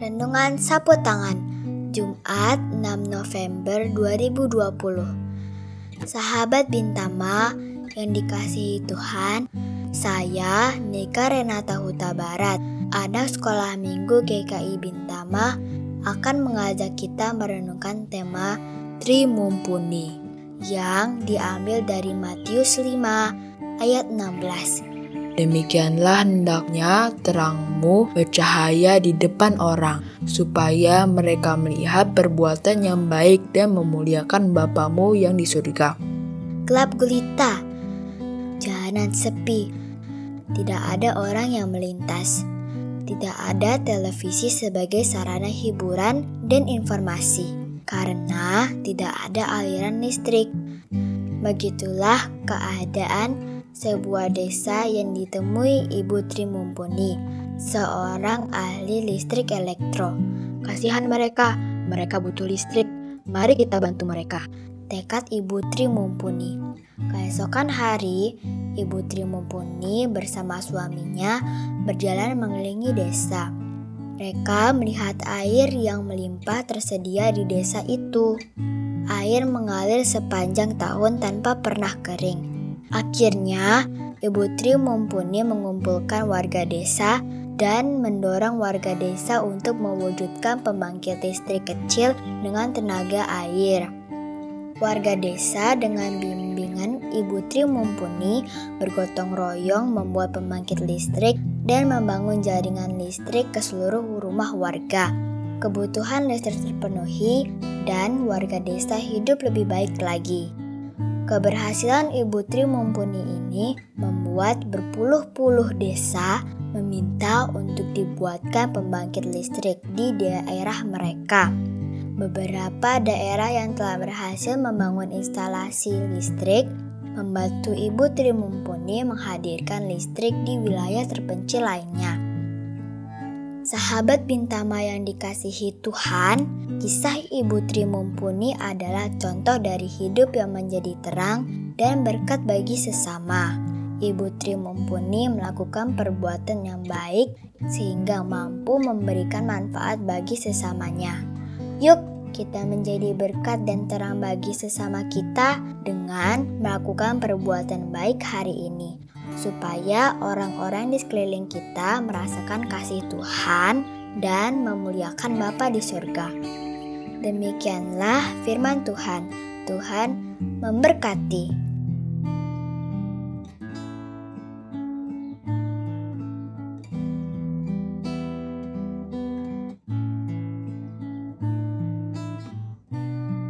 Renungan Sapu Tangan Jumat 6 November 2020 Sahabat Bintama yang dikasihi Tuhan Saya Nika Renata Huta Barat. Anak sekolah minggu GKI Bintama akan mengajak kita merenungkan tema Tri Mumpuni yang diambil dari Matius 5 ayat 16 Demikianlah hendaknya terangmu bercahaya di depan orang, supaya mereka melihat perbuatan yang baik dan memuliakan Bapamu yang di surga. Gelap gulita, jalanan sepi, tidak ada orang yang melintas. Tidak ada televisi sebagai sarana hiburan dan informasi, karena tidak ada aliran listrik. Begitulah keadaan sebuah desa yang ditemui Ibu Tri Mumpuni, seorang ahli listrik elektro. Kasihan mereka, mereka butuh listrik. Mari kita bantu mereka. Tekad Ibu Tri Mumpuni. Keesokan hari, Ibu Tri Mumpuni bersama suaminya berjalan mengelilingi desa. Mereka melihat air yang melimpah tersedia di desa itu. Air mengalir sepanjang tahun tanpa pernah kering. Akhirnya, Ibu Tri mumpuni mengumpulkan warga desa dan mendorong warga desa untuk mewujudkan pembangkit listrik kecil dengan tenaga air. Warga desa dengan bimbingan Ibu Tri Mumpuni bergotong royong membuat pembangkit listrik dan membangun jaringan listrik ke seluruh rumah warga. Kebutuhan listrik terpenuhi dan warga desa hidup lebih baik lagi. Keberhasilan Ibu Tri Mumpuni ini membuat berpuluh-puluh desa meminta untuk dibuatkan pembangkit listrik di daerah mereka. Beberapa daerah yang telah berhasil membangun instalasi listrik membantu Ibu Tri Mumpuni menghadirkan listrik di wilayah terpencil lainnya. Sahabat Bintama yang dikasihi Tuhan, kisah Ibu Tri Mumpuni adalah contoh dari hidup yang menjadi terang dan berkat bagi sesama. Ibu Tri Mumpuni melakukan perbuatan yang baik sehingga mampu memberikan manfaat bagi sesamanya. Yuk, kita menjadi berkat dan terang bagi sesama kita dengan melakukan perbuatan baik hari ini supaya orang-orang di sekeliling kita merasakan kasih Tuhan dan memuliakan Bapa di surga. Demikianlah firman Tuhan. Tuhan memberkati.